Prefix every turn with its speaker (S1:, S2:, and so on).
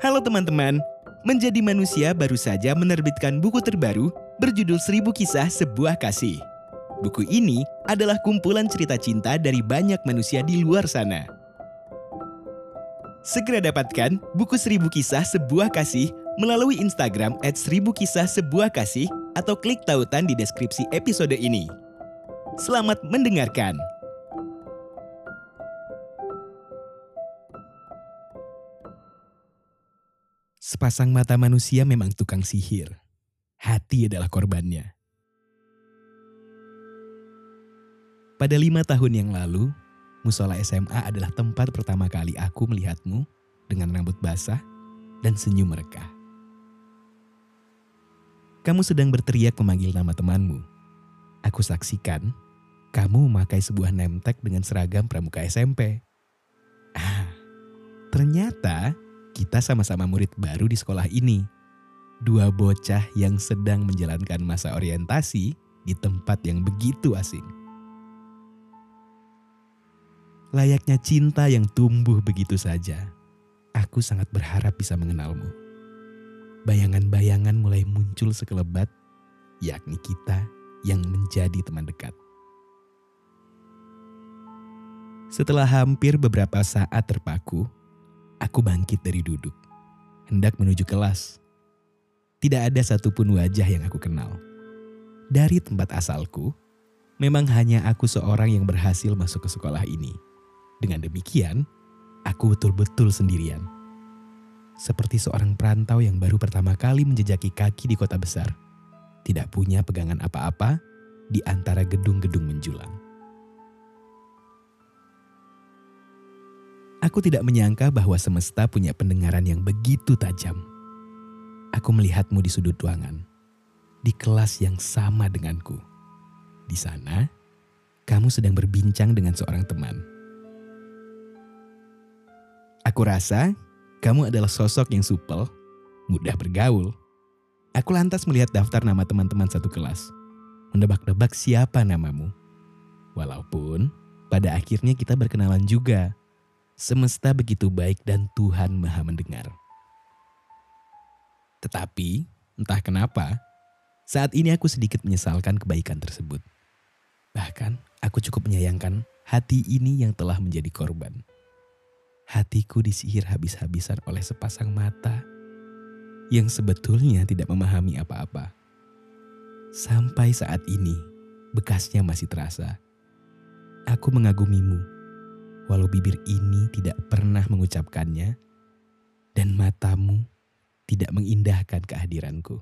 S1: Halo teman-teman, Menjadi Manusia baru saja menerbitkan buku terbaru berjudul Seribu Kisah Sebuah Kasih. Buku ini adalah kumpulan cerita cinta dari banyak manusia di luar sana. Segera dapatkan buku Seribu Kisah Sebuah Kasih melalui Instagram at Seribu Kisah Sebuah Kasih atau klik tautan di deskripsi episode ini. Selamat mendengarkan. Sepasang mata manusia memang tukang sihir. Hati adalah korbannya. Pada lima tahun yang lalu, musola SMA adalah tempat pertama kali aku melihatmu dengan rambut basah dan senyum mereka. Kamu sedang berteriak memanggil nama temanmu. Aku saksikan kamu memakai sebuah name dengan seragam pramuka SMP. Ah, ternyata kita sama-sama murid baru di sekolah ini. Dua bocah yang sedang menjalankan masa orientasi di tempat yang begitu asing. Layaknya cinta yang tumbuh begitu saja, aku sangat berharap bisa mengenalmu. Bayangan-bayangan mulai muncul sekelebat, yakni kita yang menjadi teman dekat. Setelah hampir beberapa saat terpaku, Aku bangkit dari duduk, hendak menuju kelas. Tidak ada satupun wajah yang aku kenal. Dari tempat asalku, memang hanya aku seorang yang berhasil masuk ke sekolah ini. Dengan demikian, aku betul-betul sendirian. Seperti seorang perantau yang baru pertama kali menjejaki kaki di kota besar. Tidak punya pegangan apa-apa di antara gedung-gedung menjulang. Aku tidak menyangka bahwa semesta punya pendengaran yang begitu tajam. Aku melihatmu di sudut ruangan, di kelas yang sama denganku. Di sana, kamu sedang berbincang dengan seorang teman. Aku rasa kamu adalah sosok yang supel, mudah bergaul. Aku lantas melihat daftar nama teman-teman satu kelas, mendebak-debak siapa namamu. Walaupun pada akhirnya kita berkenalan juga Semesta begitu baik dan Tuhan maha mendengar. Tetapi, entah kenapa, saat ini aku sedikit menyesalkan kebaikan tersebut. Bahkan, aku cukup menyayangkan hati ini yang telah menjadi korban. Hatiku disihir habis-habisan oleh sepasang mata yang sebetulnya tidak memahami apa-apa. Sampai saat ini, bekasnya masih terasa. Aku mengagumimu walau bibir ini tidak pernah mengucapkannya, dan matamu tidak mengindahkan kehadiranku.